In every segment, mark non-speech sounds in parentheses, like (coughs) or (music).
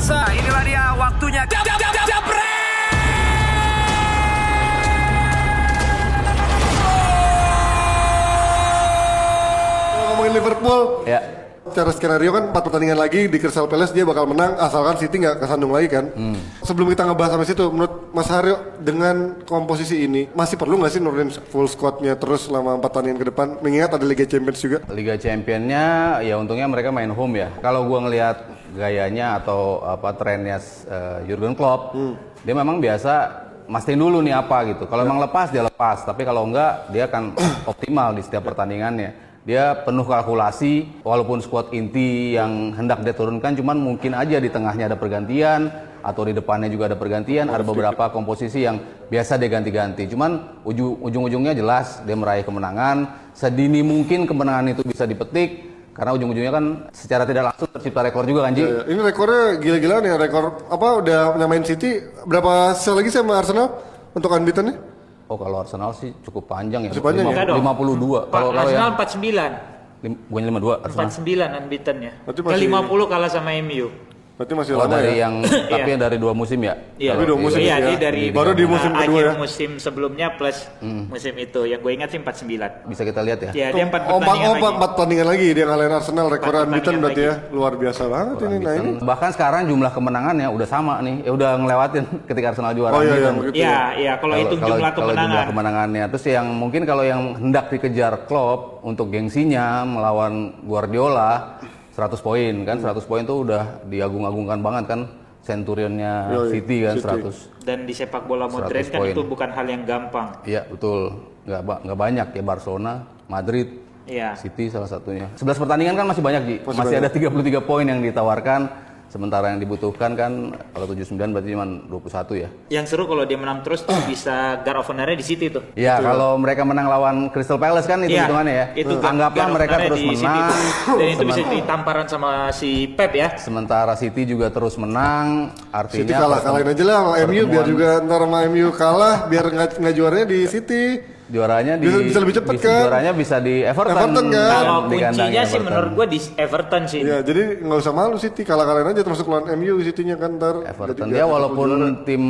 pemirsa, inilah dia waktunya. Jab, jab, jab, jab, ngomongin Liverpool, Ya. Secara skenario kan 4 pertandingan lagi di Crystal Palace dia bakal menang asalkan City nggak kesandung lagi kan. Sebelum kita ngebahas sampai situ, menurut Mas Haryo dengan komposisi ini masih perlu nggak sih nurunin full squadnya terus selama 4 pertandingan ke depan? Mengingat ada Liga Champions juga. Liga Championnya ya untungnya mereka main home ya. Kalau gua ngelihat gayanya atau apa trennya eh, Jurgen Klopp, dia memang biasa mastiin dulu nih apa gitu. Kalau memang lepas dia lepas, tapi kalau enggak dia akan (clears throat) optimal di setiap pertandingannya. Dia penuh kalkulasi, walaupun skuad inti yang hendak dia turunkan, cuman mungkin aja di tengahnya ada pergantian atau di depannya juga ada pergantian. Ada beberapa komposisi yang biasa dia ganti-ganti. Cuman uju- ujung-ujungnya jelas dia meraih kemenangan. Sedini mungkin kemenangan itu bisa dipetik karena ujung-ujungnya kan secara tidak langsung tercipta rekor juga kan Ji? Ya, Ini rekornya gila-gilaan ya, rekor apa udah nyamain City berapa sel lagi sama Arsenal untuk unbeaten nih? Oh kalau Arsenal sih cukup panjang ya. Masih panjang ya? Lima- 52. Pak, Kalau kalau Arsenal yang 49. lim- bukannya 52 Arsenal. 49 unbeaten ya. Ke masih- 50 kalah sama MU. Berarti masih Kalau lama dari ya. yang (laughs) tapi yang dari dua musim ya. Iya. Tapi dua musim Iya, ya. ini dari Baru di musim kedua akhir ya. musim sebelumnya plus musim itu. Yang gue ingat sih 49. Bisa kita lihat ya. Ya, dia 4 Oh, empat, pertandingan oh, lagi. empat, empat pertandingan lagi dia ngalahin Arsenal rekor unbeaten berarti ya. Luar biasa banget ini. Nah ini. Bahkan sekarang jumlah kemenangannya udah sama nih. Ya udah ngelewatin (laughs) ketika Arsenal juara. Oh iya, gitu. iya, Iya, iya kalau hitung jumlah kalau kemenangan. kemenangannya. Terus yang mungkin kalau yang hendak dikejar Klopp untuk gengsinya melawan Guardiola 100 poin kan? 100 poin tuh udah diagung-agungkan banget kan? Centurionnya Yoi, City kan? City. 100 Dan di sepak bola 100 modern kan poin. itu bukan hal yang gampang. Iya betul. Nggak nggak banyak ya. Barcelona Madrid Iya. City salah satunya. 11 pertandingan kan masih banyak Ji. Masih masih, banyak. ada 33 poin yang ditawarkan sementara yang dibutuhkan kan kalau 79 berarti cuma 21 ya Yang seru kalau dia menang terus tuh (clears throat) bisa guard of honor di City tuh. Ya kalau mereka menang lawan Crystal Palace kan itu Iya, hitungannya ya. Itu guard- Anggaplah mereka terus menang. tuh. Dan itu bisa Semen- jadi tamparan sama si Pep ya. Sementara City juga terus menang, artinya City kalah kalahin aja lah sama MU biar juga ntar sama MU kalah biar nggak juaranya di City. Juaranya di Bisa- bisa lebih cepet bisa- kan? Juaranya bisa di Everton. Everton kan? Kalau kuncinya sih Everton. menurut gua di Everton sih. Ya jadi nggak usah malu City kalah kalahin aja termasuk lawan MU City-nya kan ntar. Everton dia biar walaupun juara. tim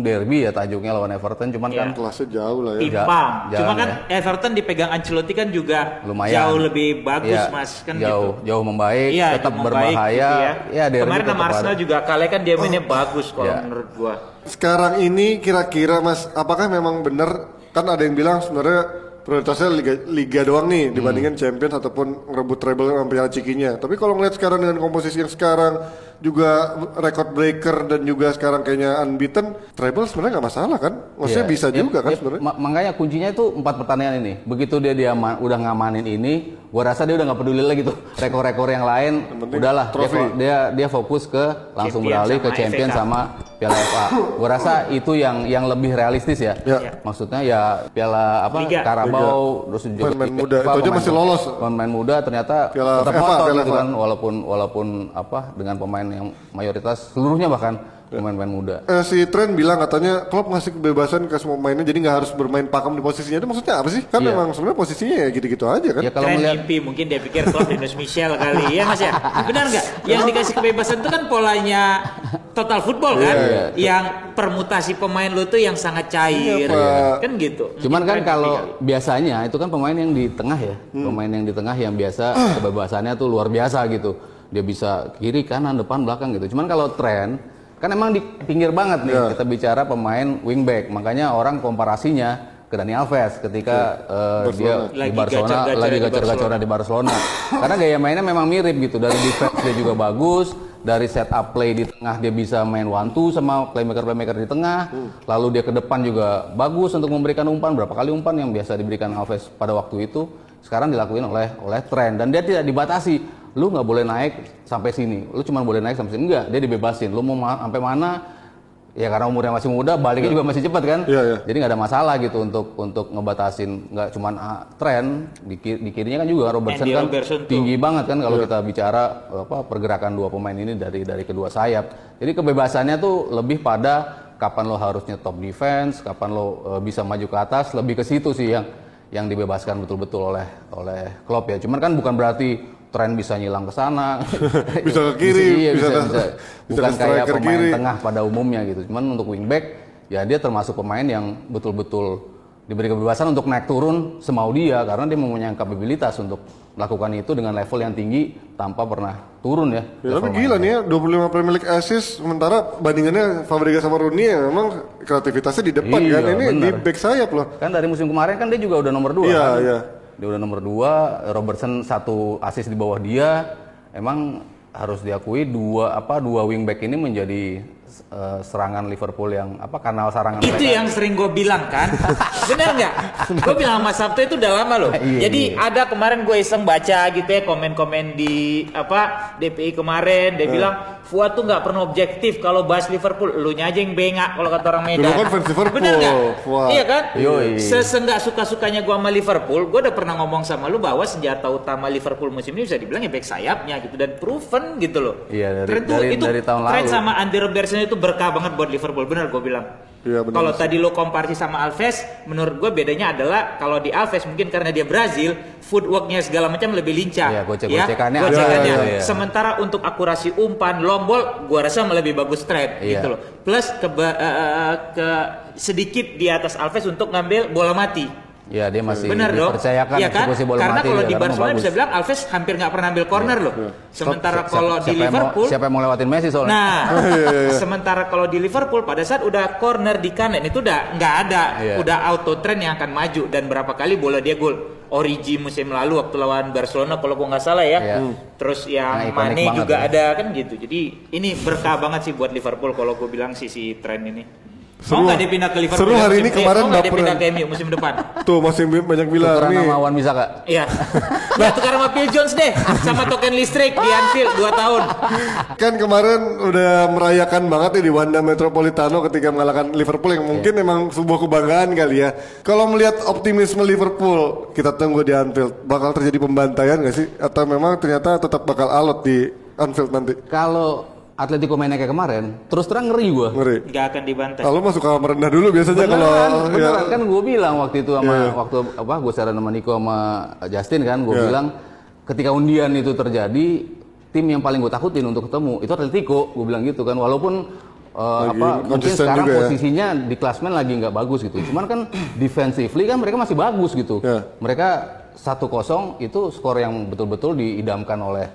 derby ya tajuknya lawan Everton cuman Iya. kan kelasnya jauh lah ya. Ja- Cuma kan Everton dipegang Ancelotti kan juga lumayan jauh lebih bagus Iya, mas kan jauh gitu. jauh membaik, Iya, tetap jauh membaik berbahaya. gitu ya. Ya, derby Kemarin sama Arsenal juga kalah kan dia mainnya bagus kalau Iya. menurut gua. Sekarang ini kira-kira Mas, apakah memang benar kan ada yang bilang sebenarnya prioritasnya liga, liga doang nih dibandingin Champions ataupun ngerebut treble sama piala cikinya. Tapi kalau ngeliat sekarang dengan komposisi yang sekarang juga record breaker dan juga sekarang kayaknya unbeaten, treble sebenarnya nggak masalah kan? Maksudnya Iya. bisa Ya, juga kan ya, sebenarnya. ma- makanya kuncinya itu empat pertandingan ini. Begitu dia dia ma- udah ngamanin ini, gua rasa dia udah nggak peduli lagi tuh (laughs) rekor-rekor yang lain. penting Udahlah, dia, dia dia fokus ke langsung beralih ke champion sama Piala (laughs) FA. Gua rasa itu yang yang lebih realistis ya. Ya. Maksudnya ya Piala apa Liga. Karabau terus juga Pemain Liga muda, FA, itu aja masih lolos. Pemain muda ternyata Piala tetap FA, ngotot Piala gitu kan walaupun walaupun apa dengan pemain yang mayoritas seluruhnya bahkan pemain-pemain muda. Eh, si Trent bilang katanya Klopp ngasih kebebasan ke semua pemainnya jadi nggak harus bermain pakem di posisinya itu maksudnya apa sih? Kan Iya. memang sebenarnya posisinya ya gitu-gitu aja kan? Ya kalau Tren melihat mimpi mungkin dia pikir Klopp Yunus Michel kali ya mas ya benar nggak yang dikasih kebebasan itu kan polanya total football kan Iya, yang permutasi pemain lu tuh yang sangat cair Iya, Pak. kan gitu Cuman kan kalau biasanya itu kan pemain yang di tengah ya, pemain yang di tengah yang biasa kebebasannya tuh luar biasa gitu. Dia bisa kiri, kanan, depan, belakang gitu. Cuman kalau tren kan emang di pinggir banget nih Iya. kita bicara pemain wingback. Makanya orang komparasinya ke Dani Alves ketika eh, dia Lagi di Barcelona gacor-gacornya lagi di gacor-gacornya di Barcelona. Karena gaya mainnya memang mirip gitu. Dari defense dia juga bagus, dari set up play di tengah dia bisa main one two sama playmaker-playmaker di tengah. Lalu dia ke depan juga bagus untuk memberikan umpan. Berapa kali umpan yang biasa diberikan Alves pada waktu itu sekarang dilakuin oleh oleh tren dan dia tidak dibatasi. Lu nggak boleh naik sampai sini. Lu cuma boleh naik sampai sini. Enggak, dia dibebasin. Lu mau ma- sampai mana Ya karena umurnya masih muda, baliknya juga masih cepat kan. Iya, iya. Jadi nggak ada masalah gitu untuk untuk ngebatasin nggak cuman ah, tren di, ki- di kirinya kan juga Robertson Andy kan Robertson tuh. tinggi banget kan kalau kita bicara apa pergerakan dua pemain ini dari dari kedua sayap. Jadi kebebasannya tuh lebih pada kapan lo harusnya top defense, kapan lo eh, bisa maju ke atas, lebih ke situ sih yang yang dibebaskan betul-betul oleh oleh Klopp ya. Cuman kan bukan berarti tren bisa nyilang ke sana. (laughs) Bisa ke kiri, iya, bisa bisa, bisa. bisa Bukan ke kayak pemain kiri. tengah pada umumnya gitu. Cuman untuk wingback ya dia termasuk pemain yang betul-betul diberi kebebasan untuk naik turun semau dia karena dia mempunyai kapabilitas untuk melakukan itu dengan level yang tinggi tanpa pernah turun ya. Ya, tapi gila nih ya, 25 Premier League assist sementara bandingannya Fabregas sama Rooney ya memang kreativitasnya di depan Iya, kan. Ini di bener. back sayap loh. Kan dari musim kemarin kan dia juga udah nomor dua Iya, kan? iya. Dia udah nomor dua, Robertson satu assist di bawah dia. Emang harus diakui dua apa dua wingback ini menjadi eh, serangan Liverpool yang apa kanal serangan Itu mereka. yang sering gue bilang kan, (laughs) bener nggak? Gue bilang sama Sabtu itu udah lama loh. Iya, Jadi iya. ada kemarin gue iseng baca gitu ya komen-komen di apa DPI kemarin, dia bilang Fuad tuh nggak pernah objektif kalau bahas Liverpool, lu aja yang bengak kalau kata orang Medan. Dulu kan fans Liverpool, Bener nggak? Fuad. Iya kan? Yoi. Sesenggak suka-sukanya gue sama Liverpool, gue udah pernah ngomong sama lu bahwa senjata utama Liverpool musim ini bisa dibilang ya back sayapnya gitu dan proven gitu loh. Iya, dari- Trent tuh- dari- itu dari tahun lalu. sama Andy Robertson itu berkah banget buat Liverpool, bener gue bilang. Iya, benar. Kalau tadi lo komparasi sama Alves, menurut gue bedanya adalah kalau di Alves mungkin karena dia Brazil, footworknya segala macam lebih lincah. Iya, gocek-gocekannya Ya, ada. gocekannya. Iya, iya. Sementara untuk akurasi umpan, long ball, gue rasa lebih bagus Trent Iya. gitu loh. Plus ke, ke sedikit di atas Alves untuk ngambil bola mati. Ya dia masih dong. dipercayakan Iya kan? eksekusi bola Karena mati kalau ya, di Barcelona bagus. bisa bilang Alves hampir nggak pernah ambil corner loh. Sementara Siapa- kalau di siapa mau- Liverpool siapa yang mau lewatin Messi soalnya? Nah, (laughs) sementara kalau di Liverpool pada saat udah corner di kanan itu udah nggak ada, Iya. udah auto trend yang akan maju dan berapa kali bola dia gol. Origi musim lalu waktu lawan Barcelona kalau gua nggak salah ya. Iya. Terus yang ikonik Mane juga ya. ada kan gitu. Jadi ini berkah banget sih buat Liverpool kalau gue bilang sisi tren ini. Seru. Mau nggak dia pindah ke Liverpool? Seru hari musim- ini eh, kemarin mau nggak dia pindah baperan. ke MU musim depan? (laughs) Tuh masih banyak bilang Tukeran nih. sama Wan bisa kak? Iya. (laughs) Nah, tukar sama Phil Jones deh sama token listrik di Anfield 2 tahun. Kan kemarin udah merayakan banget nih di Wanda Metropolitano ketika mengalahkan Liverpool yang mungkin Iya. memang sebuah kebanggaan kali ya. Kalau melihat optimisme Liverpool, kita tunggu di Anfield. Bakal terjadi pembantaian gak sih? Atau memang ternyata tetap bakal alot di Anfield nanti? Kalau Atletico mainnya kayak kemarin, terus terang ngeri gua. Ngeri. Nggak akan dibantai. Kalau masuk kamar merendah dulu biasanya kalau Beneran, ya, kan gue bilang waktu itu sama Iya. waktu apa gue secara sama Niko sama Justin kan gue Iya. bilang ketika undian itu terjadi tim yang paling gue takutin untuk ketemu itu Atletico gue bilang gitu kan walaupun uh, Lagi apa mungkin konsisten sekarang juga ya. posisinya di klasmen lagi nggak bagus gitu cuman kan (clears throat) defensively kan mereka masih bagus gitu Iya. mereka 1-0 itu skor yang betul-betul diidamkan oleh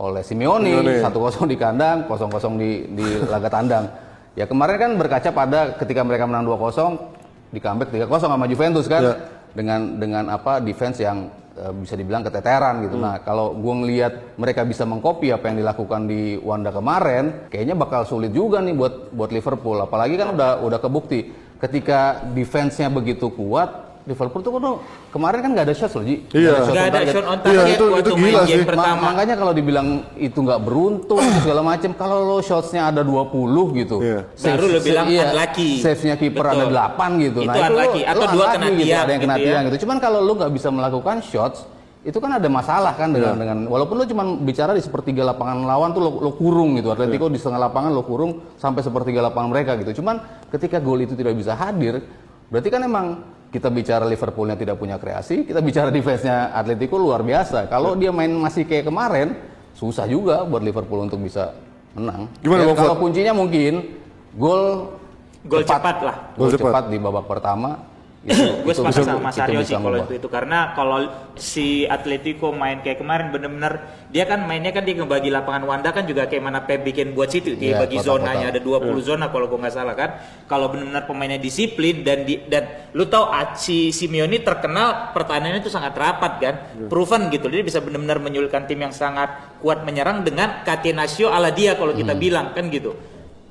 oleh Simeone Simeone. 1-0 di kandang 0-0 di di laga tandang ya kemarin kan berkaca pada ketika mereka menang 2-0 di comeback 3-0 sama Juventus kan Iya. dengan dengan apa defense yang eh, bisa dibilang keteteran gitu. Nah, kalau gue ngelihat mereka bisa mengcopy apa yang dilakukan di Wanda kemarin, kayaknya bakal sulit juga nih buat buat Liverpool. Apalagi kan udah udah kebukti ketika defense-nya begitu kuat, Liverpool tuh kan kemarin kan nggak ada shots loh, Ji. Iya. Nggak ada shot on Iya, target itu- waktu itu main gila game sih. Ma- pertama. makanya kalau dibilang itu nggak beruntung (clears throat) segala macam, kalau lo shotsnya ada 20 gitu, Iya. Baru lo bilang unlucky. Save-nya kiper ada Betul. 8 gitu. Itu nah, unlucky. lo- Atau lo dua kena gitu, tiang ada yang kena gitu ya. tiang gitu. Cuman kalau lo nggak bisa melakukan shots, itu kan ada masalah kan dengan Iya. dengan walaupun lo cuma bicara di sepertiga lapangan lawan tuh lo, lo kurung gitu. Atletico Iya. di setengah lapangan lo kurung sampai sepertiga lapangan mereka gitu. Cuman ketika gol itu tidak bisa hadir, berarti kan emang kita bicara Liverpoolnya tidak punya kreasi, kita bicara defense-nya Atletico luar biasa. Kalau dia main masih kayak kemarin, susah juga buat Liverpool untuk bisa menang. Gimana, Ya, kalau kuncinya mungkin gol Gol cepat lah. Gol Gol cepat. cepat di babak pertama. (laughs) gue sepakat sama Mas Aryo sih kalau itu itu. Karena kalau si Atletico main kayak kemarin bener-bener dia kan mainnya kan dia ngebagi lapangan Wanda kan juga kayak mana Pep bikin buat situ. Dia Iya, bagi kotak-kotak. zonanya ada 20 zona kalau gue nggak salah kan. Kalau benar-benar pemainnya disiplin dan di, dan lu tahu ah, si Simeone terkenal pertahanannya itu sangat rapat kan. Proven gitu. Dia bisa benar-benar menyulitkan tim yang sangat kuat menyerang dengan catenaccio ala dia kalau kita bilang kan gitu.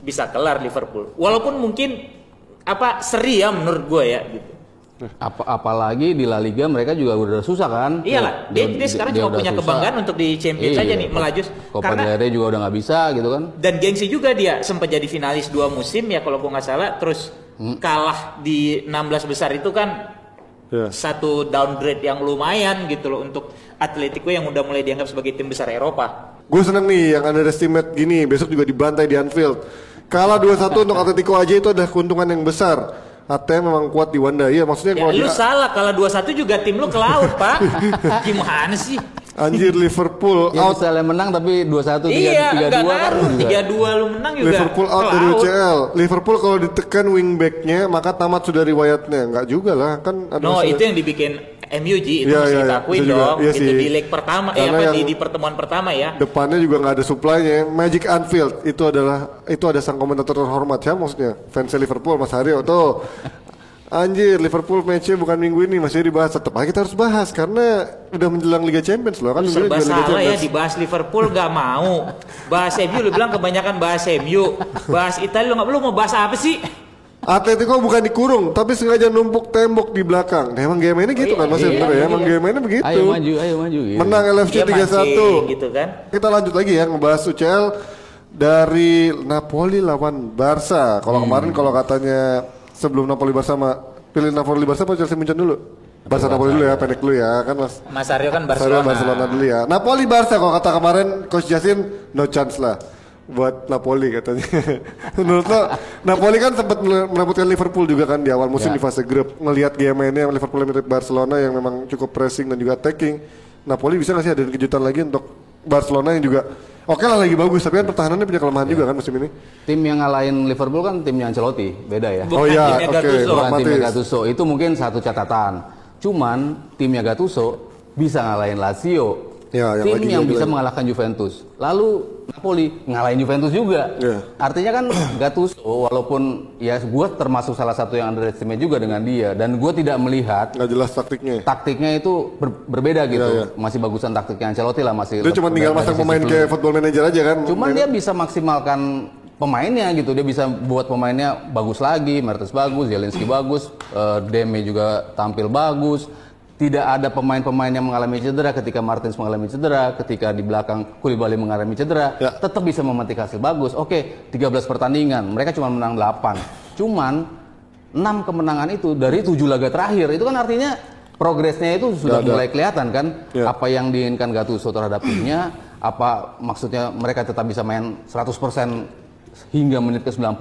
Bisa kelar Liverpool. Walaupun mungkin apa seri ya menurut gue ya gitu Apa, apalagi di La Liga mereka juga udah susah kan? Iyalah, dia, dia sekarang cuma udah punya susah. kebanggaan untuk di Champions Iya, aja nih melaju. Copa Karena del Rey juga udah nggak bisa gitu kan? dan gengsi juga dia sempat jadi finalis dua musim ya kalau gua nggak salah, terus Hmm. kalah di 16 besar itu kan ya. satu downgrade yang lumayan gitu loh untuk Atletico yang udah mulai dianggap sebagai tim besar Eropa. Gue seneng nih yang underestimate gini, besok juga dibantai di Anfield. Kalah 2-1 untuk Atletico aja itu ada keuntungan yang besar. ATM memang kuat di Wanda. Iya, maksudnya Ya kalau lu salah kalau 2-1 juga tim lu ke laut, Pak. (laughs) Gimana sih? Anjir Liverpool Ya out misalnya menang tapi 2-1 Iya, 3 enggak 3-2 kan ngaruh. juga. Tiga dua lu menang juga. Liverpool out dari. UCL. Liverpool kalau ditekan wingbacknya maka tamat sudah riwayatnya. Enggak juga lah kan ada No, masalah. itu yang dibikin MUG itu Iya, mesti iya, iya. dong. Iya itu sih. di leg pertama, eh Karena apa di, di pertemuan pertama ya. depannya juga nggak ada supply-nya. Magic Anfield itu adalah itu ada sang komentator terhormat ya maksudnya fans Liverpool Mas Haryo tuh. Anjir Liverpool matchnya bukan minggu ini masih dibahas tetap aja kita harus bahas karena udah menjelang Liga Champions loh kan Serba juga Liga salah ya dibahas Liverpool gak mau. Bahas MU lu bilang kebanyakan bahas MU. Bahas Italia lu nggak lu mau bahas apa sih? Atletico bukan dikurung tapi sengaja numpuk tembok di belakang. Nah, emang game ini gitu iya, kan Mas iya, bener ya. iya. Emang game ini begitu. Ayo maju, ayo maju. iya. Menang LFC 3-1. mancing gitu kan. Kita lanjut lagi ya ngebahas UCL dari Napoli lawan Barca. Kalau kemarin kalau katanya sebelum Napoli Barca sama pilih Napoli Barca apa Chelsea Munchen dulu? Barca Napoli dulu ya, pendek dulu ya kan Mas. Mas Aryo kan Barcelona. Barcelona. Barcelona dulu ya. Napoli Barca kalau kata kemarin Coach Jasin no chance lah buat Napoli katanya. (laughs) Menurut lo Napoli kan sempat merebutkan Liverpool juga kan di awal musim Ya. di fase grup. Ngelihat game mainnya Liverpool yang mirip Barcelona yang memang cukup pressing dan juga attacking. Napoli bisa nggak sih ada kejutan lagi untuk Barcelona yang juga oke lah lagi bagus tapi kan pertahanannya punya kelemahan Ya. juga kan musim ini. Tim yang ngalahin Liverpool kan timnya Ancelotti, beda ya. Bukan Oh iya, timnya oke. Gattuso. Bukan timnya. Gattuso. Itu mungkin satu catatan. Cuman timnya Gattuso bisa ngalahin Lazio. Ya, yang tim lagi yang lagi bisa lagi. mengalahkan Juventus. Lalu Napoli ngalahin Juventus juga. Ya. Artinya kan (clears throat) Gattuso walaupun ya gue termasuk salah satu yang underestimate juga dengan dia dan gue tidak melihat Nggak jelas taktiknya. taktiknya itu ber- berbeda gitu. Iya, iya. Masih bagusan taktiknya Ancelotti lah masih. Dia cuma tinggal masang pemain kayak football manager aja kan. Cuman Main- dia bisa maksimalkan pemainnya gitu. Dia bisa buat pemainnya bagus lagi. Mertens bagus, Zelinski bagus, eh, Deme juga tampil bagus. Tidak ada pemain-pemain yang mengalami cedera ketika Martins mengalami cedera, ketika di belakang Koulibaly mengalami cedera, Ya. tetap bisa memetik hasil bagus. Oke, 13 pertandingan, mereka cuma menang 8. Cuman 6 kemenangan itu dari 7 laga terakhir. Itu kan artinya progresnya itu sudah ada. mulai kelihatan kan Ya. apa yang diinginkan Gattuso terhadap timnya apa maksudnya mereka tetap bisa main 100% hingga menit ke 90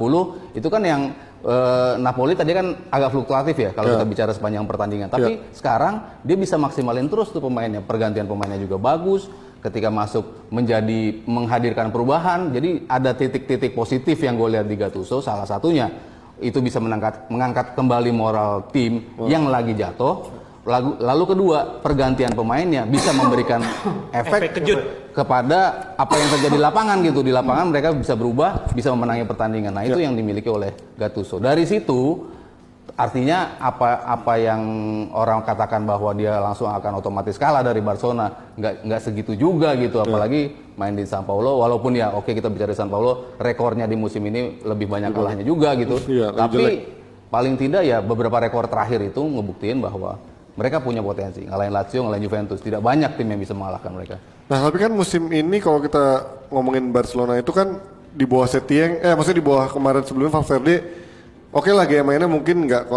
itu kan yang eh, Napoli tadi kan agak fluktuatif ya kalau Ya. kita bicara sepanjang pertandingan. Tapi sekarang dia bisa maksimalin terus tuh pemainnya. Pergantian pemainnya juga bagus ketika masuk menjadi menghadirkan perubahan jadi ada titik-titik positif yang gue lihat di Gattuso. Salah satunya itu bisa menangkat mengangkat kembali moral tim yang lagi jatuh. Lalu, lalu kedua, pergantian pemainnya bisa memberikan (coughs) efek, Efek kejut. Kepada apa yang terjadi di lapangan gitu. Di lapangan mereka bisa berubah, bisa memenangi pertandingan. Nah, itu yang dimiliki oleh Gattuso. Dari situ artinya apa apa yang orang katakan bahwa dia langsung akan otomatis kalah dari Barcelona, nggak nggak segitu juga gitu. Apalagi main di San Paulo, walaupun ya oke kita bicara di San Paulo, rekornya di musim ini lebih banyak kalahnya juga gitu. Lebih Tapi jelek. paling tidak ya beberapa rekor terakhir itu ngebuktiin bahwa mereka punya potensi ngalahin Lazio, ngalahin Juventus. Tidak banyak tim yang bisa mengalahkan mereka. Nah tapi kan musim ini kalau kita ngomongin Barcelona itu kan di bawah Setieng, eh maksudnya di bawah kemarin sebelumnya Valverde, oke lah game mainnya mungkin nggak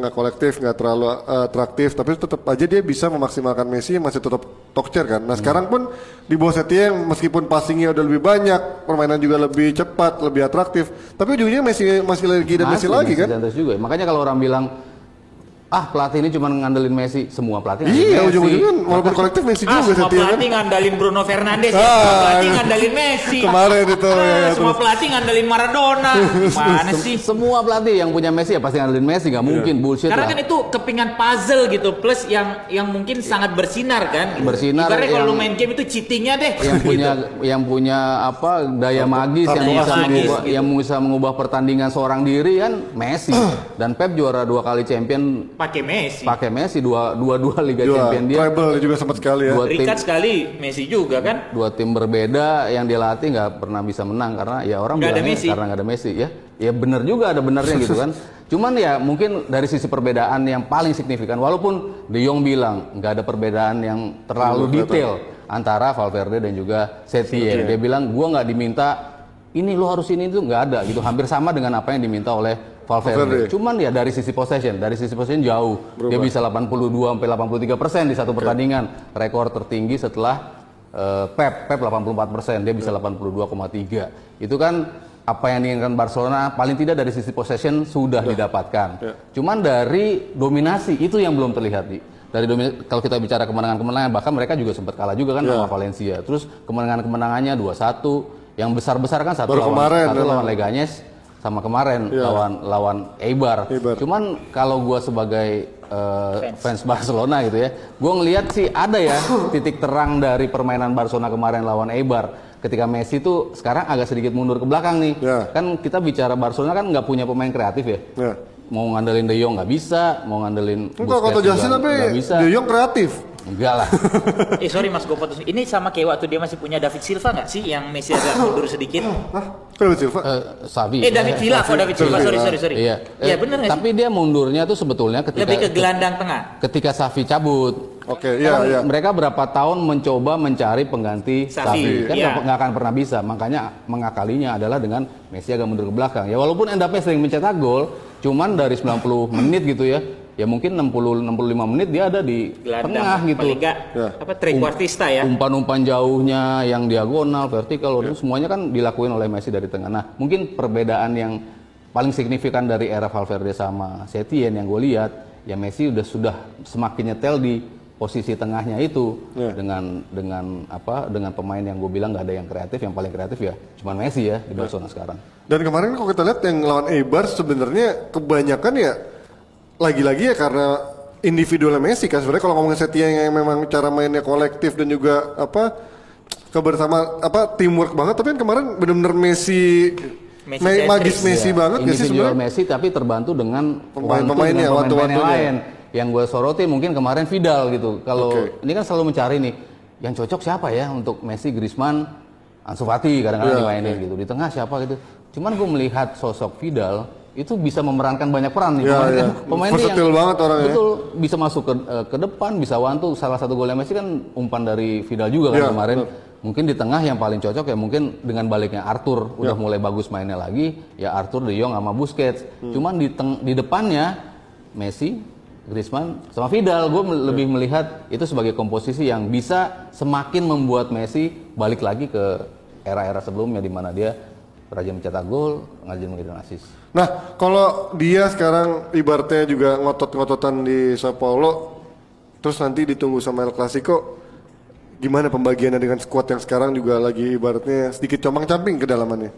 nggak kolektif, nggak terlalu eh, atraktif, tapi tetap aja dia bisa memaksimalkan Messi masih tetap top chair kan. Nah sekarang pun di bawah Setieng meskipun passingnya udah lebih banyak, permainan juga lebih cepat, lebih atraktif, tapi ujungnya Messi masih lagi dan Messi, lagi kan? Juga. Makanya kalau orang bilang ah pelatih ini cuma ngandelin Messi, semua pelatih ngandelin Iya Messi. ujung-ujungnya kan walaupun kolektif Messi Ah, juga semua Setieng kan. pelatih ngandalin Bruno Fernandes, ya. Ah, semua pelatih iya. ngandalin Messi. Kemarin itu, Ah, ya, ya, semua terus. pelatih ngandalin Maradona. (laughs) Mana sih? Semua pelatih yang punya Messi ya pasti ngandelin Messi, nggak mungkin bullshit Karena lah. kan itu kepingan puzzle gitu, plus yang yang mungkin sangat bersinar kan. Bersinar Ibaratnya kalau lu main game itu cheatingnya deh. yang (laughs) gitu. punya yang punya apa daya magis yang bisa magis, mengubah gitu. yang bisa mengubah pertandingan seorang diri kan Messi (clears throat) dan Pep juara dua kali champion pakai Messi. pakai Messi dua dua dua Liga Dua, Champion dia treble juga sempat sekali ya. Dua tim Rikat sekali Messi juga kan. dua tim berbeda yang dia latih nggak pernah bisa menang karena ya orang Nggak ada bilangnya Messi. karena nggak ada Messi ya ya benar juga ada benarnya gitu kan (laughs) cuman ya mungkin dari sisi perbedaan yang paling signifikan walaupun De Jong bilang nggak ada perbedaan yang terlalu Belum detail antara Valverde dan juga Setien dia bilang gua nggak diminta ini lo harus ini itu nggak ada gitu hampir sama dengan apa yang diminta oleh Valverde. Valverde. Cuman ya dari sisi possession, dari sisi possession jauh. Dia bisa 82 sampai 83 persen di satu pertandingan. Rekor tertinggi setelah eh, Pep, Pep 84 persen, dia bisa 82,3. Itu kan apa yang diinginkan Barcelona paling tidak dari sisi possession sudah didapatkan. Cuman dari dominasi itu yang belum terlihat di. dari kalau kita bicara kemenangan-kemenangan bahkan mereka juga sempat kalah juga kan sama Valencia. Terus kemenangan-kemenangannya 2-1, yang besar-besar kan satu Baru lawan kemarin, satu memang. lawan Leganes sama kemarin Iya. lawan lawan Eibar. Eibar. Cuman kalau gua sebagai eh, fans. Barcelona gitu ya, gua ngelihat sih ada ya titik terang dari permainan Barcelona kemarin lawan Eibar. Ketika Messi tuh sekarang agak sedikit mundur ke belakang nih. Ya. Kan kita bicara Barcelona kan nggak punya pemain kreatif ya. Ya. Mau ngandelin De Jong nggak bisa, mau ngandelin Enggak kata juga tapi bisa. De Jong kreatif. Enggak lah. (laughs) Eh sorry mas, gue potong. Ini sama kayak waktu dia masih punya David Silva nggak sih yang Messi agak mundur sedikit? Hah? David Silva? Eh, Savi. Eh David Villa, kok David Silva? Sorry sorry sorry. Iya. Iya Eh, nggak sih? Tapi dia mundurnya tuh sebetulnya ketika Lebih ke gelandang tengah. ketika Safi cabut. Oke, iya Kan iya. Mereka berapa tahun mencoba mencari pengganti Safi, Safi, kan iya. nggak akan pernah bisa. Makanya mengakalinya adalah dengan Messi agak mundur ke belakang. Ya walaupun Endapnya sering mencetak gol, cuman dari 90 menit gitu ya, ya mungkin 60 65 menit dia ada di Gelandang. tengah gitu. Paling nggak Ya. apa trequartista ya. Umpan-umpan jauhnya, yang diagonal, vertikal, itu semuanya kan dilakuin oleh Messi dari tengah. Nah, mungkin perbedaan yang paling signifikan dari era Valverde sama Setien yang gue lihat, ya Messi udah sudah semakin nyetel di posisi tengahnya itu Ya. dengan dengan apa dengan pemain yang gue bilang nggak ada yang kreatif, yang paling kreatif ya cuman Messi ya di Barcelona sekarang. Dan kemarin kalau kita lihat yang lawan Eibar sebenarnya kebanyakan ya lagi-lagi ya karena individualnya Messi kan sebenarnya kalau ngomongin Setien yang memang cara mainnya kolektif dan juga apa kebersama apa teamwork banget tapi kan kemarin benar-benar Messi, Messi ma- magis Messi Ya, banget ya sih sebenarnya. Messi tapi terbantu dengan Pemain-pemainnya, yang wantu-wantunya. lain. Yang gue soroti mungkin kemarin Vidal gitu. Kalau Oke. ini kan selalu mencari nih yang cocok siapa ya untuk Messi, Griezmann, Ansu Fati kadang-kadang Iya, dimainin gitu. Di tengah siapa gitu. Cuman gue melihat sosok Vidal itu bisa memerankan banyak peran nih. Iya, Pemain- iya. (laughs) pemain dia Versatile banget orangnya. Betul, bisa masuk ke eh, ke depan, bisa wantu. Salah satu golnya Messi kan umpan dari Vidal juga kan Iya, kemarin. Mungkin di tengah yang paling cocok ya mungkin dengan baliknya Arthur udah mulai bagus mainnya lagi ya Arthur De Jong sama Busquets. Cuman di teng di depannya Messi, Griezmann sama Vidal gue lebih melihat itu sebagai komposisi yang bisa semakin membuat Messi balik lagi ke era-era sebelumnya di mana dia rajin mencetak gol, rajin mengirim assist. Nah, kalau dia sekarang ibaratnya juga ngotot-ngototan di Sao Paulo, terus nanti ditunggu sama El Clasico, gimana pembagiannya dengan skuad yang sekarang juga lagi ibaratnya sedikit comang-camping kedalamannya?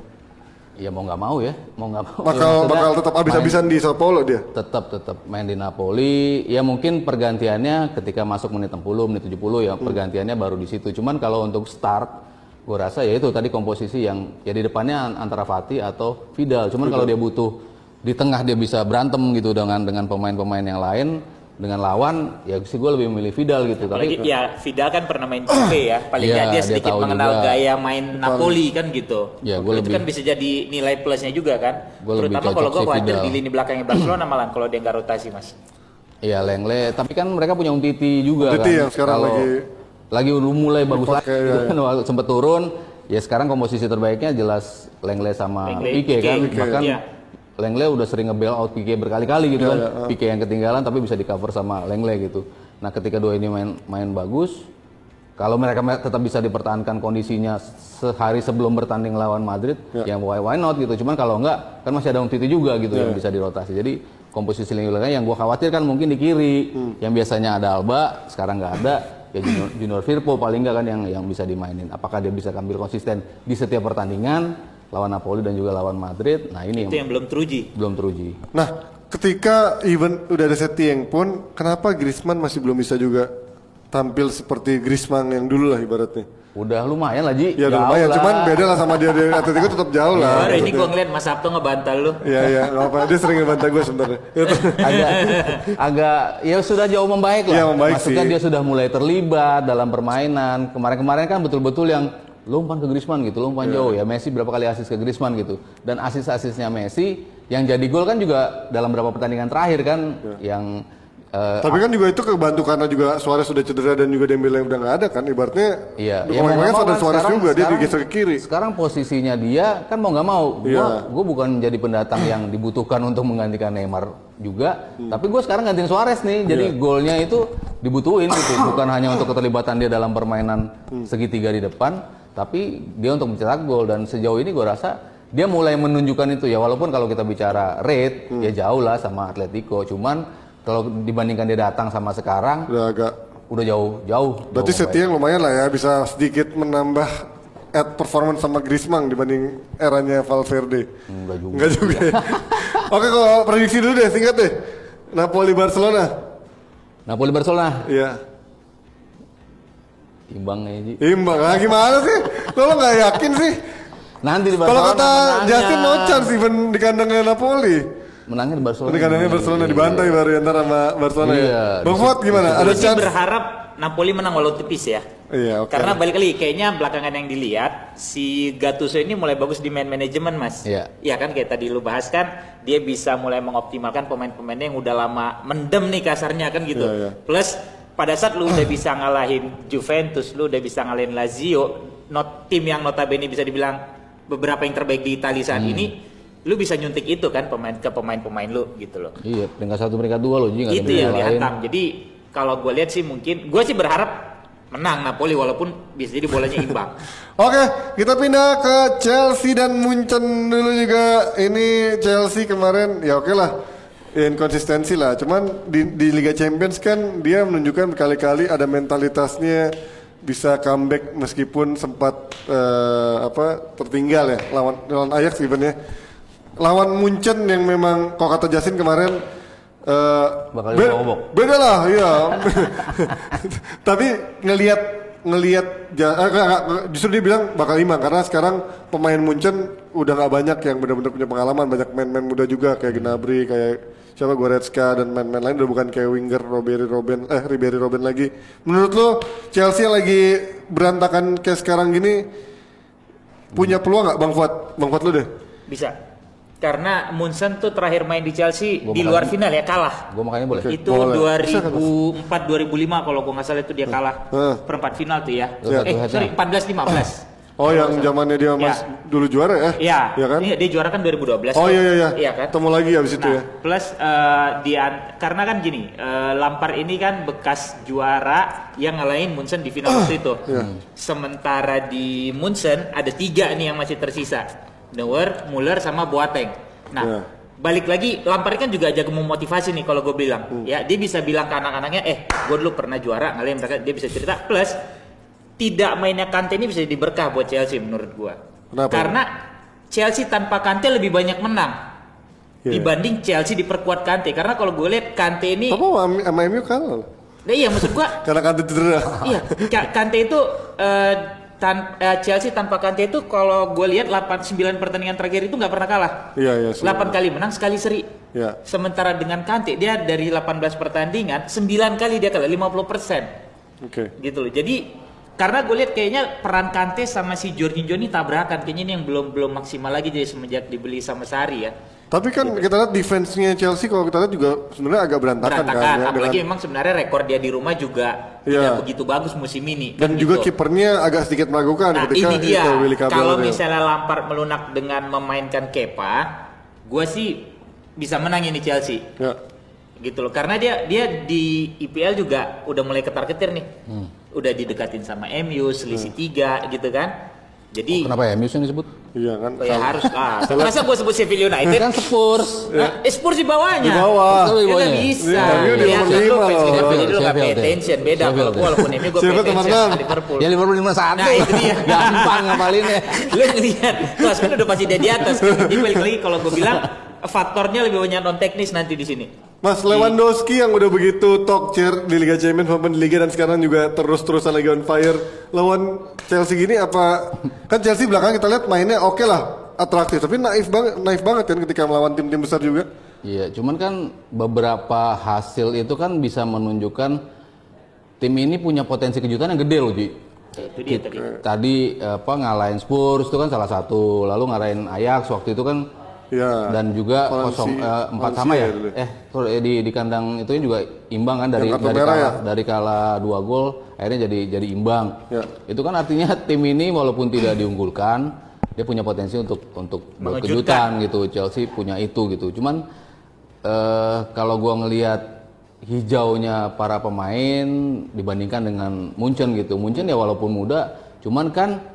Ya mau nggak mau ya, mau nggak mau. Bakal Ya, bakal tetap habis-habisan di Sao Paulo dia. tetap tetap main di Napoli ya mungkin pergantiannya ketika masuk menit 60 menit 70 ya pergantiannya baru di situ cuman kalau untuk start gue rasa ya itu tadi komposisi yang ya di depannya an- antara Fati atau Vidal cuman kalau dia butuh di tengah dia bisa berantem gitu dengan dengan pemain-pemain yang lain dengan lawan ya sih gue lebih memilih Vidal gitu Apalagi tapi ya Vidal kan pernah main Juve ya. (clears throat) Paling nggak dia dia sedikit tahu mengenal juga. gaya main Napoli kan gitu. Ya, gua itu lebih- kan bisa jadi nilai plusnya juga kan. Gua Terutama kalau gue khawatir Vidal. di lini belakangnya Barcelona malah kalau dia nggak rotasi mas. Iya Lengle, tapi kan mereka punya Umtiti juga Umtiti kan. yang sekarang Kalau lagi- lagi udah mulai bagus lagi, ya, kan (laughs) waktu sempet turun. Ya sekarang komposisi terbaiknya jelas Lengle sama Lengle, Pique kan, Pique, bahkan iya. Lengle udah sering nge-bail out Pique berkali-kali gitu kan. Pique yang ketinggalan tapi bisa di cover sama Lengle gitu. Nah ketika dua ini main main bagus, kalau mereka me- tetap bisa dipertahankan kondisinya sehari sebelum bertanding lawan Madrid, ya why, why not gitu. Cuman kalau enggak, kan masih ada Umtiti juga gitu yang bisa dirotasi. Jadi komposisi belakang yang gua khawatir kan mungkin di kiri, yang biasanya ada Alba, sekarang nggak ada. Ya Junior, Junior Firpo paling nggak kan yang yang bisa dimainin. Apakah dia bisa ambil konsisten di setiap pertandingan lawan Napoli dan juga lawan Madrid? Nah ini Itu yang yang belum teruji. belum teruji. Nah, ketika even udah ada Setien pun, kenapa Griezmann masih belum bisa juga tampil seperti Griezmann yang dulu lah ibaratnya? Udah lumayan lah Ji. Ya udah Jauh lumayan, lah. cuman beda lah sama dia dari Atletico tetap jauh lah. Baru ini gue ngeliat Mas Sabto ngebantal lu. Iya iya, apa dia sering ngebantah gue sebenarnya. Itu. (laughs) agak agak ya sudah jauh membaik lah. Iya, membaik Maksudnya sih. dia sudah mulai terlibat dalam permainan. Kemarin-kemarin kan betul-betul yang lu umpan ke Griezmann gitu, umpan Iya. jauh ya Messi berapa kali asis ke Griezmann gitu. Dan asis-asisnya Messi yang jadi gol kan juga dalam beberapa pertandingan terakhir kan Iya. yang eh, Tapi kan juga itu kebantu karena juga Suarez sudah cedera dan juga Dembele udah nggak ada kan ibaratnya. Iya, ya, mau nggak mau ada kan Suarez sekarang- juga dia sekarang- digeser ke kiri. Sekarang posisinya dia kan mau nggak mau, Iya. gua bukan jadi pendatang yang dibutuhkan untuk menggantikan Neymar juga, Hmm. tapi gue sekarang gantiin Suarez nih, jadi Iya. golnya itu dibutuhin gitu, bukan hanya untuk keterlibatan dia dalam permainan Hmm. segitiga di depan, tapi dia untuk mencetak gol dan sejauh ini gue rasa dia mulai menunjukkan itu ya walaupun kalau kita bicara rate Hmm. ya jauh lah sama Atletico, cuman kalau dibandingkan dia datang sama sekarang Udah agak udah jauh jauh. Berarti jauh Setien lumayan lah ya bisa sedikit menambah add performance sama Griezmann dibanding eranya Valverde. Enggak juga. Enggak juga. ya. (laughs) Oke kalau prediksi dulu deh singkat deh. Napoli Barcelona. Napoli Barcelona Iya. imbang ya Ji. Imbang. Ah, gimana sih? Kalau nggak yakin sih. Nanti di Kalau kata. Justin no chance even di kandangnya Napoli. Menangnya di Barcelona. Di kandangnya Barcelona dibantai baru ya ntar sama Barcelona Iya, ya. Bang Fuad gimana? Ada sih chance? berharap Napoli menang walau tipis ya. Iya, oke. Karena balik lagi kayaknya belakangan yang dilihat si Gattuso ini mulai bagus di man manajemen mas. Iya. Iya kan kayak tadi lu bahas kan dia bisa mulai mengoptimalkan pemain-pemainnya yang udah lama mendem nih kasarnya kan gitu. Iya, iya. Plus pada saat lu udah bisa ngalahin Juventus, lu udah bisa ngalahin Lazio, not tim yang notabene bisa dibilang beberapa yang terbaik di Italia saat Hmm. ini, lu bisa nyuntik itu kan pemain ke pemain-pemain lu gitu loh. Iya, peringkat satu peringkat dua loh ada itu yang lain. dihantam. Jadi kalau gue lihat sih mungkin gue sih berharap menang Napoli walaupun bisa jadi bolanya imbang. (laughs) Oke, kita pindah ke Chelsea dan Munchen dulu juga. Ini Chelsea kemarin ya oke lah. Inkonsistensi lah. Cuman di, di Liga Champions kan dia menunjukkan berkali-kali ada mentalitasnya bisa comeback meskipun sempat eh, apa tertinggal ya lawan lawan Ajax even ya. Lawan Munchen yang memang kok kata Jasin kemarin eh, Bakal be- dibobok. beda lah iya. (laughs) (laughs) Tapi ngelihat ngelihat eh, justru dia bilang bakal imbang karena sekarang pemain Munchen udah nggak banyak yang benar-benar punya pengalaman. Banyak main-main muda juga kayak Gnabry kayak siapa Goretzka dan main-main lain. Udah bukan kayak winger Ribery Robben eh Ribery Robben lagi. Menurut lo Chelsea lagi berantakan kayak sekarang gini punya peluang nggak Bang Fuad? Bang Fuad lu deh. Bisa. Karena Munson tuh terakhir main di Chelsea Gua di luar final ya kalah. Gue makanya boleh. Itu boleh. Bisa kan, 2004 2005 kalau gua nggak salah itu dia kalah Hah. perempat final tuh ya. Iya. Eh Satu sorry headnya. 14 15. oh yang zamannya dia mas Ya. dulu juara ya Iya. ya kan Iya, dia juara kan 2012. oh iya iya iya Iya kan? ketemu lagi abis itu Nah, ya plus eh, di an- karena kan gini, eh, Lampard ini kan bekas juara yang ngalahin Munchen di final waktu itu. Iya. Sementara di Munchen ada tiga nih yang masih tersisa, Neuer, Muller, sama Boateng. Nah, Iya. balik lagi Lampard kan juga jago memotivasi nih kalau gue bilang, Hmm. ya dia bisa bilang ke anak-anaknya, eh, gue dulu pernah juara ngalahin mereka, dia bisa cerita. Plus tidak mainnya Kante ini bisa jadi berkah buat Chelsea menurut gua. Kenapa? Karena Chelsea tanpa Kante lebih banyak menang Iya. dibanding Chelsea diperkuat Kante karena kalau gue lihat Kante ini apa sama MU kalah nah iya maksud gua (laughs) karena kan cedera iya Ka- Kante itu eh, tan- eh, Chelsea tanpa Kante itu kalau gue lihat 8 9 pertandingan terakhir itu nggak pernah kalah. Iya iya sih. 8 kali menang sekali seri. Iya. sementara dengan Kante dia dari 18 pertandingan 9 kali dia kalah 50% oke. Gitu loh. Jadi karena gue lihat kayaknya peran Kante sama si Jorginho ini tabrakan. Kayaknya ini yang belum belum maksimal lagi jadi semenjak dibeli sama Sari ya Tapi kan kita lihat defense-nya Chelsea kalau kita lihat juga sebenarnya agak berantakan, berantakan kan ya, apalagi dengan- memang sebenarnya rekor dia di rumah juga Iya. tidak begitu bagus musim ini dan kan juga gitu. kipernya agak sedikit meragukan nah ketika ini dia itu Willy Cabral kalau ya. misalnya Lampard melunak dengan memainkan Kepa gue sih bisa menang ini Chelsea Ya. gitu loh karena dia dia di IPL juga udah mulai ketar ketir nih Hmm. udah didekatin sama MU selisih tiga gitu kan jadi Kenapa ya MU yang disebut? Iya kan. Oh ya harus ah. (laughs) Masa gue sebut Sheffield United? Kan Spurs. Nah, eh, Spurs di bawahnya. Di bawah. Di Ya nggak bawahnya. bisa. MU di Ya, nomor kan lima loh. Jadi lu nggak pay ya. attention. Beda kalau gue ya. walaupun MU gue pay attention. Liverpool. Ya Liverpool lima satu. Nah, itu dia. (laughs) Gampang ngapalinnya. (laughs) lu ngeliat klasmen udah pasti dia di atas. Jadi balik lagi kalau gue bilang faktornya lebih banyak non teknis nanti di sini. Mas Lewandowski yang udah begitu talk chair di Liga Champions maupun di Liga dan sekarang juga terus-terusan lagi on fire lawan Chelsea gini apa (laughs) kan Chelsea belakangan kita lihat mainnya oke lah atraktif tapi naif banget naif banget kan ketika melawan tim-tim besar juga Iya, cuman kan beberapa hasil itu kan bisa menunjukkan tim ini punya potensi kejutan yang gede loh, Ji. Itu dia tadi. Tadi apa ngalahin Spurs itu kan salah satu, lalu ngalahin Ajax waktu itu kan ya dan juga kosong eh, empat sama ya. ya. Eh, tuh, di di kandang itu juga imbang kan dari dari merah kalah, ya? dari kalah dua gol akhirnya jadi jadi imbang. Ya. Itu kan artinya (laughs) tim ini walaupun tidak diunggulkan dia punya potensi untuk untuk berkejutan gitu. Chelsea punya itu gitu. Cuman eh kalau gua ngelihat hijaunya para pemain dibandingkan dengan Munchen gitu. Munchen ya walaupun muda, cuman kan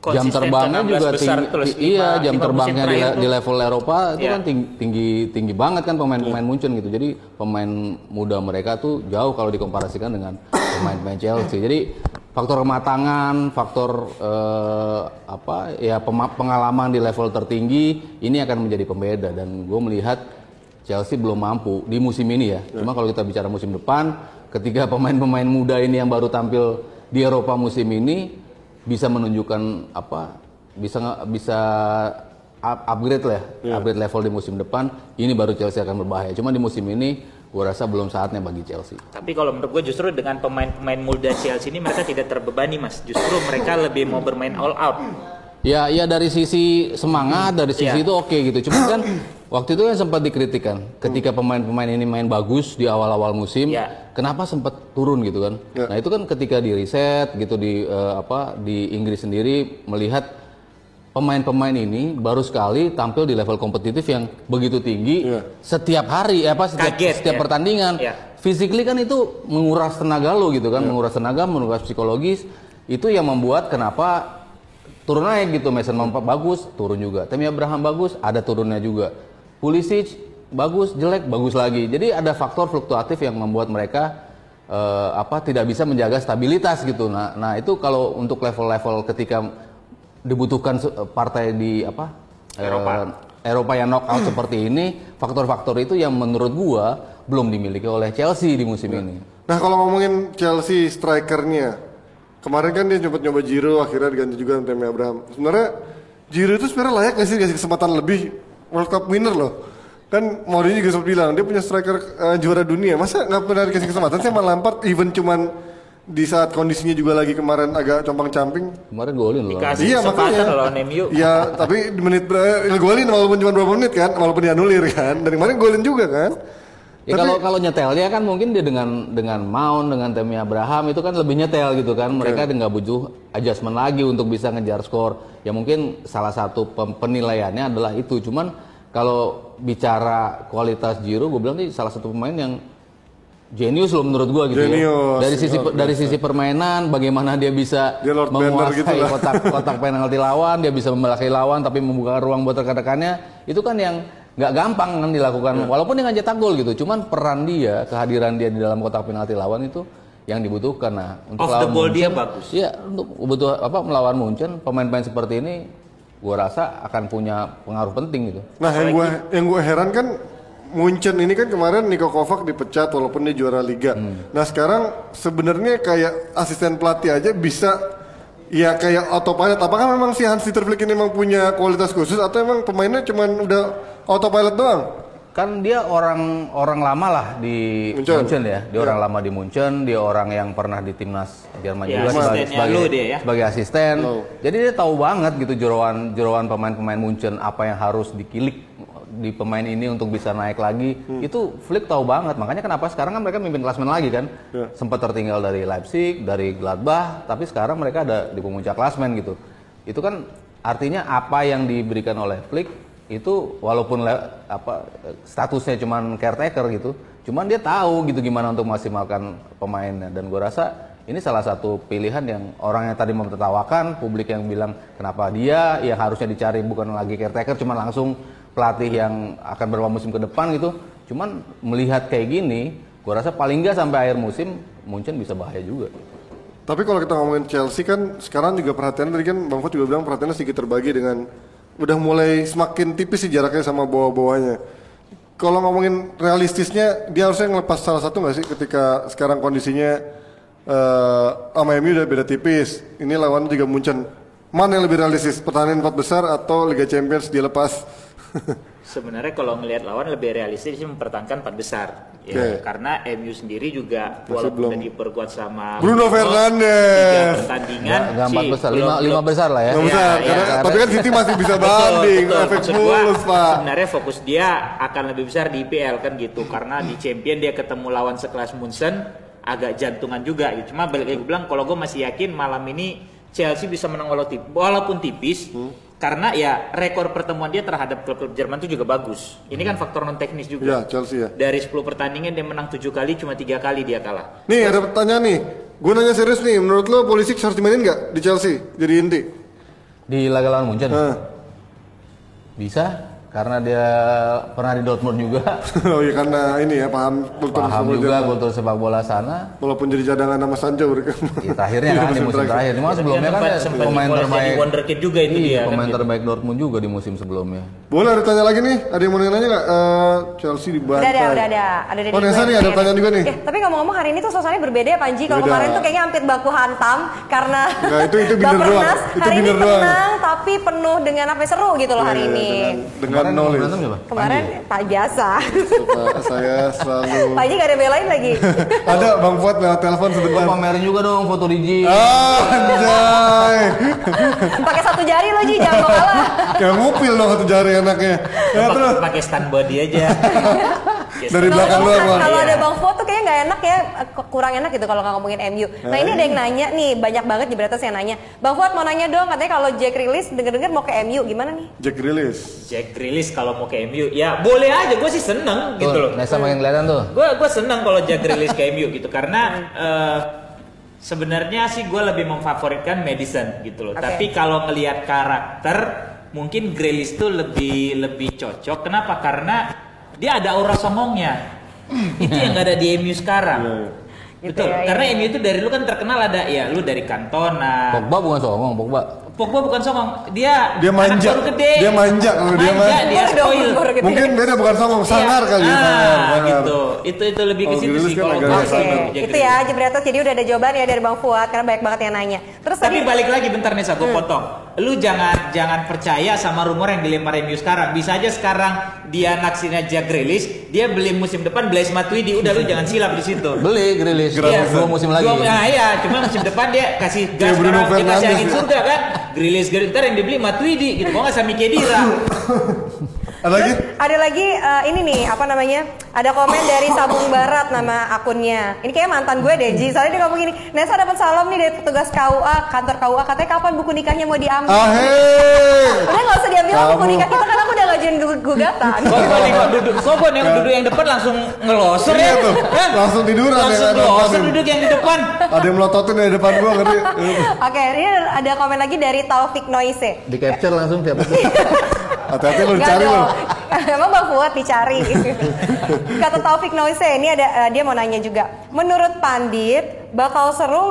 jam terbangnya ke 16 juga besar tinggi, terus ti- iya lima- jam terbangnya di, di level Eropa itu Iya. kan tinggi, tinggi tinggi banget kan pemain-pemain Munchen gitu. Jadi pemain muda mereka tuh jauh kalau dikomparasikan dengan pemain-pemain Chelsea. Jadi faktor kematangan faktor eh, apa ya pengalaman di level tertinggi ini akan menjadi pembeda. Dan gue melihat Chelsea belum mampu di musim ini ya. Cuma kalau kita bicara musim depan, ketika pemain-pemain muda ini yang baru tampil di Eropa musim ini bisa menunjukkan apa? Bisa bisa up- upgrade lah, ya, upgrade level di musim depan. Ini baru Chelsea akan berbahaya. Cuma di musim ini, gue rasa belum saatnya bagi Chelsea. Tapi kalau menurut gue justru dengan pemain-pemain muda Chelsea ini mereka tidak terbebani mas. Justru mereka lebih mau bermain all out. Ya, ya dari sisi semangat, dari sisi Iya. itu oke gitu. Cuma kan waktu itu kan sempat dikritikkan ketika pemain-pemain ini main bagus di awal-awal musim, Iya. kenapa sempat turun gitu kan? Ya. Nah itu kan ketika di riset gitu di eh, apa di Inggris sendiri melihat pemain-pemain ini baru sekali tampil di level kompetitif yang begitu tinggi Iya. setiap hari, apa setiap Kaget, setiap ya. pertandingan. Iya. Physically kan itu menguras tenaga lo gitu kan, menguras tenaga, menguras psikologis. Itu yang membuat kenapa turun naik gitu. Mason Mount bagus, turun juga. Tammy Abraham bagus, ada turunnya juga. Pulisic bagus, jelek, bagus lagi. Jadi ada faktor fluktuatif yang membuat mereka eh, apa tidak bisa menjaga stabilitas gitu. Nah, nah itu kalau untuk level-level ketika dibutuhkan se- partai di apa Eropa. eh, Eropa yang knockout (clears throat) seperti ini, faktor-faktor itu yang menurut gua belum dimiliki oleh Chelsea di musim ini. Nah kalau ngomongin Chelsea strikernya, kemarin kan dia nyoba-nyoba Giro, akhirnya diganti juga sama Tammy Abraham. Sebenarnya Giro itu sebenarnya layak nggak sih dikasih kesempatan lebih World Cup winner loh. Kan Mourinho juga sempat bilang dia punya striker eh, juara dunia, masa nggak pernah dikasih kesempatan? Saya malah Lampard even cuman di saat kondisinya juga lagi kemarin agak compang-camping. Kemarin golin loh. Dikasih Iya kesempatan makanya. lawan MU. Iya, tapi di menit ber- ngegolin walaupun cuma berapa menit kan, walaupun dianulir kan. Dan kemarin golin juga kan. Ya kalau kalau nyetelnya kan mungkin dia dengan dengan Mount dengan Tammy Abraham itu kan lebih nyetel gitu kan. Mereka nggak butuh adjustment lagi untuk bisa ngejar skor. Ya mungkin salah satu penilaiannya adalah itu. Cuman kalau bicara kualitas Giro, gue bilang nih salah satu pemain yang jenius loh menurut gua gitu Jenius, ya. Dari sisi luar dari sisi permainan, bagaimana dia bisa Dia Lord menguasai gitu kotak kotak penalti lawan, dia bisa membelakai lawan tapi membuka ruang buat rekan-rekannya. Itu kan yang nggak gampang kan dilakukan. Iya. Walaupun dia cetak gol gitu, cuman peran dia, kehadiran dia di dalam kotak penalti lawan itu yang dibutuhkan. Nah, untuk Off the lawan ball dia Munchen, bagus. Iya, untuk butuh apa melawan Munchen, pemain-pemain seperti ini gua rasa akan punya pengaruh penting gitu. Nah, yang gue yang gue heran kan Munchen ini kan kemarin Niko Kovac dipecat walaupun dia juara liga. Nah, sekarang sebenarnya kayak asisten pelatih aja bisa ya kayak autopilot. Apakah memang si Hans Dieter Flick ini memang punya kualitas khusus atau emang pemainnya cuman udah autopilot doang? Kan dia orang orang lama lah di Munchen. Munchen, ya. Dia orang lama di Munchen, dia orang yang pernah di timnas Jerman Ya, juga sebagai sebagai, lu dia ya. sebagai asisten. Lu. Jadi dia tahu banget gitu jeroan jeroan pemain-pemain Munchen apa yang harus dikilik di pemain ini untuk bisa naik lagi. Itu Flick tahu banget. Makanya kenapa sekarang kan mereka mimpin klasmen lagi kan. Ya. Sempat tertinggal dari Leipzig, dari Gladbach, tapi sekarang mereka ada di puncak klasmen gitu. Itu kan artinya apa yang diberikan oleh Flick itu walaupun apa statusnya cuman caretaker gitu, cuman dia tahu gitu gimana untuk maksimalkan pemainnya dan gue rasa ini salah satu pilihan yang orang yang tadi memtertawakan, publik yang bilang kenapa dia yang harusnya dicari bukan lagi caretaker cuman langsung pelatih yang akan beberapa musim ke depan gitu. Cuman melihat kayak gini, gue rasa paling nggak sampai akhir musim Munchen bisa bahaya juga. Tapi kalau kita ngomongin Chelsea kan sekarang juga perhatian tadi kan Bang Fot juga bilang perhatiannya sedikit terbagi dengan udah mulai semakin tipis sih jaraknya sama bawah-bawahnya. Kalau ngomongin realistisnya dia harusnya ngelepas salah satu nggak sih ketika sekarang kondisinya eh sama MU udah beda tipis. Ini lawan juga Munchen. Mana yang lebih realistis? Pertahanan empat besar atau Liga Champions dia lepas? Sebenarnya kalau ngelihat lawan lebih realistis sih mempertahankan empat besar. Ya, Oke. karena MU sendiri juga walaupun belum. udah diperkuat sama Bruno Fernandes. tiga pertandingan Nggak empat sih besar, belum- lima, lima besar lah ya. Nggak Iya, besar, iya. karena, tapi kan City masih bisa (laughs) Betul, banding, betul. efek Maksud gua, mulus pak. Sebenarnya fokus dia akan lebih besar di IPL kan gitu karena di Champion dia ketemu lawan sekelas Munchen agak jantungan juga gitu. Cuma balik lagi gue bilang kalau gue masih yakin malam ini Chelsea bisa menang walau tip- walaupun tipis Hmm. Karena ya rekor pertemuan dia terhadap klub-klub Jerman itu juga bagus. Ini kan faktor non teknis Ya juga. Chelsea ya. Dari 10 pertandingan dia menang 7 kali cuma tiga kali dia kalah. Nih ada pertanyaan nih. Gue nanya serius nih, menurut lo Pulisic harus dimainin nggak di Chelsea? Jadi inti. Di laga lawan Munchen Hah. bisa karena dia pernah di Dortmund juga. (laughs) oh iya karena ini ya paham kultur Paham sepak juga kultur sepak bola sana. Walaupun jadi cadangan sama Sancho mereka. Di (laughs) terakhirnya kan di musim terakhir. Cuma sebelumnya kan sempat, sempat pemain terbaik. wonderkid juga itu Iya, dia. kan pemain gitu. terbaik Dortmund juga di musim sebelumnya. Boleh ada tanya lagi nih? Ada yang mau nanya nggak? Eh, Chelsea di Udah ada, udah ada. Ada dari Oh Nesa nih ada pertanyaan juga nih. Eh, tapi ngomong-ngomong hari ini tuh suasananya berbeda ya Panji. Kalau kemarin tuh kayaknya hampir baku hantam karena Nggak, itu- itu (laughs) binder doang. Itu hari ini binder doang. tenang tapi penuh dengan apa ya, seru gitu loh hari Iya, ini. Dengan, dengan Kemarin knowledge. berantem? Kemarin tak biasa. Pak, saya selalu (laughs) Panji gak ada belain lagi. (laughs) ada Bang Fuad lewat telepon sebentar. pamerin juga dong foto di gym. Ah, anjay. (laughs) Pakai satu jari lo Ji, jangan kalah. Kayak ngupil dong satu jari anaknya. Ya Pak- terus pakai stand body aja. Dari Kalau- belakang doang Bang. Kalau Iya. ada Bang Fuad tuh kayaknya nggak enak ya, k- kurang enak gitu kalau ngomongin MU. Nah ini ada yang nanya nih, banyak banget di Bretas yang nanya. Bang Fuad mau nanya dong, katanya kalau Jack rilis denger-denger mau ke MU, gimana nih? Jack Rilis. Jack rilis kalau mau ke MU, ya boleh aja. Gue sih seneng gitu Tuh, loh. Nesa makin kelihatan tuh. Gue gue seneng kalau Jack rilis ke MU gitu karena eh, sebenarnya sih gue lebih memfavoritkan Madison gitu loh. Oke. Tapi kalau ngelihat karakter, mungkin Grealish tuh lebih lebih cocok. Kenapa? Karena dia ada aura songongnya. itu yang gak ada di MU sekarang. Gitu Betul. ya, Karena iya. MU itu dari lu kan terkenal ada ya, lu dari Cantona. Pogba bukan songong, Pogba. Pogba bukan songong, dia Dia manja. anak baru gede. Dia manja kalau dia manja, manja. dia spoil. Mungkin beda bukan songong, sangar Iya. kali ya. Ah, sangar, sangar. gitu. Itu itu lebih ke Oh, situ sih kalau Oke, sangar. Jack itu ya Grealish. Jebretas. Jadi udah ada jawaban ya dari Bang Fuad karena banyak banget yang nanya. Terus Tapi tadi balik lagi bentar nih Hmm. aku potong. Lu jangan jangan percaya sama rumor yang dilempar MU sekarang. Bisa aja sekarang dia naksirnya Jack Grealish, dia beli musim depan Blaise Matuidi. Udah lu jangan silap di situ. Beli Grealish Iya. dua musim lagi. Dua- nah, iya, cuma musim depan dia kasih gas Bruno sekarang dia kasih angin surga kan. Grealish Grealish ntar yang dibeli Matuidi gitu. Kok nggak Sami Khedira? Ada lagi? ada lagi eh, ini nih apa namanya? Ada komen dari Sabung Barat nama akunnya. Ini kayak mantan gue deh Ji. Soalnya dia ngomong gini, Nesa dapat salam nih dari petugas KUA kantor KUA katanya kapan buku nikahnya mau diambil. Ah, hei. Udah nggak usah diambil buku Kamu. nikah kita kan aku udah ngajuin gu- gugatan. Sogon yang duduk, Sogon yang duduk yang depan langsung ngeloser Iya ya. tuh. Kan? Langsung tiduran ya, Langsung ngeloser depan. duduk yang di depan. Ada yang melototin dari depan gua ngerti. Oke, ini ada komen lagi dari Taufik Noise. Di capture langsung siapa? Hati-hati lu cari lu. (laughs) Emang Bang Fuad dicari. (laughs) Kata Taufik Noise, ini ada eh, dia mau nanya juga. Menurut Pandit, bakal seru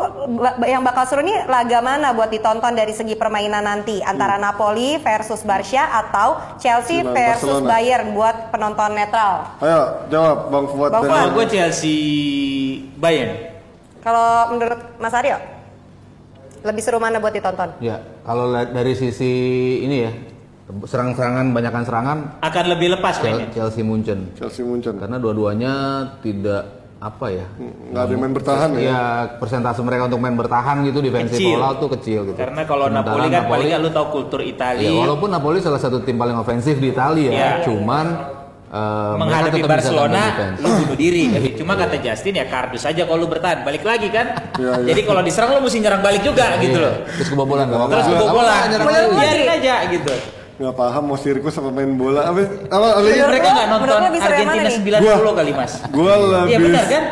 yang bakal seru nih laga mana buat ditonton dari segi permainan nanti antara Napoli versus Barca atau Chelsea versus Barcelona. Bayern buat penonton netral. Ayo, jawab Bang Fuad Bang Fuad. Gue Chelsea Bayern. Kalau menurut Mas Aryo, lebih seru mana buat ditonton? ya, kalau dari sisi ini ya, serang-serangan banyakan serangan akan lebih lepas Chel- kayaknya. Chelsea Munchen. Chelsea Munchen. Karena dua-duanya tidak apa ya? Nggak ada main bertahan ya. Iya, persentase mereka untuk main bertahan gitu defensive Kecil. rollout tuh kecil gitu. Karena kalau Sementara Napoli kan paling nggak lu tahu kultur Ya, Italia. walaupun Napoli salah satu tim paling ofensif di Italia, Iya. cuman mereka menghadapi Barcelona lu bunuh diri cuma kata Justin ya kardus aja kalau lu bertahan balik lagi kan Iya, iya. jadi kalau diserang lu mesti nyerang balik juga gitu Iya. loh Terus kebobolan terus Nggak kebobolan biarin aja gitu Nggak paham mau sirkus sama main bola. Apa? Apa? Apa? Menurut mereka nggak nonton Argentina nih? 90 kali mas Gua lebih. iya benar kan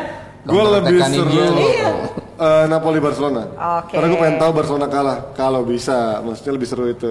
Gue lebih seru. Iya. eh, Napoli Barcelona. Oke. Karena gue pengen tahu Barcelona kalah. Kalau bisa, maksudnya lebih seru itu.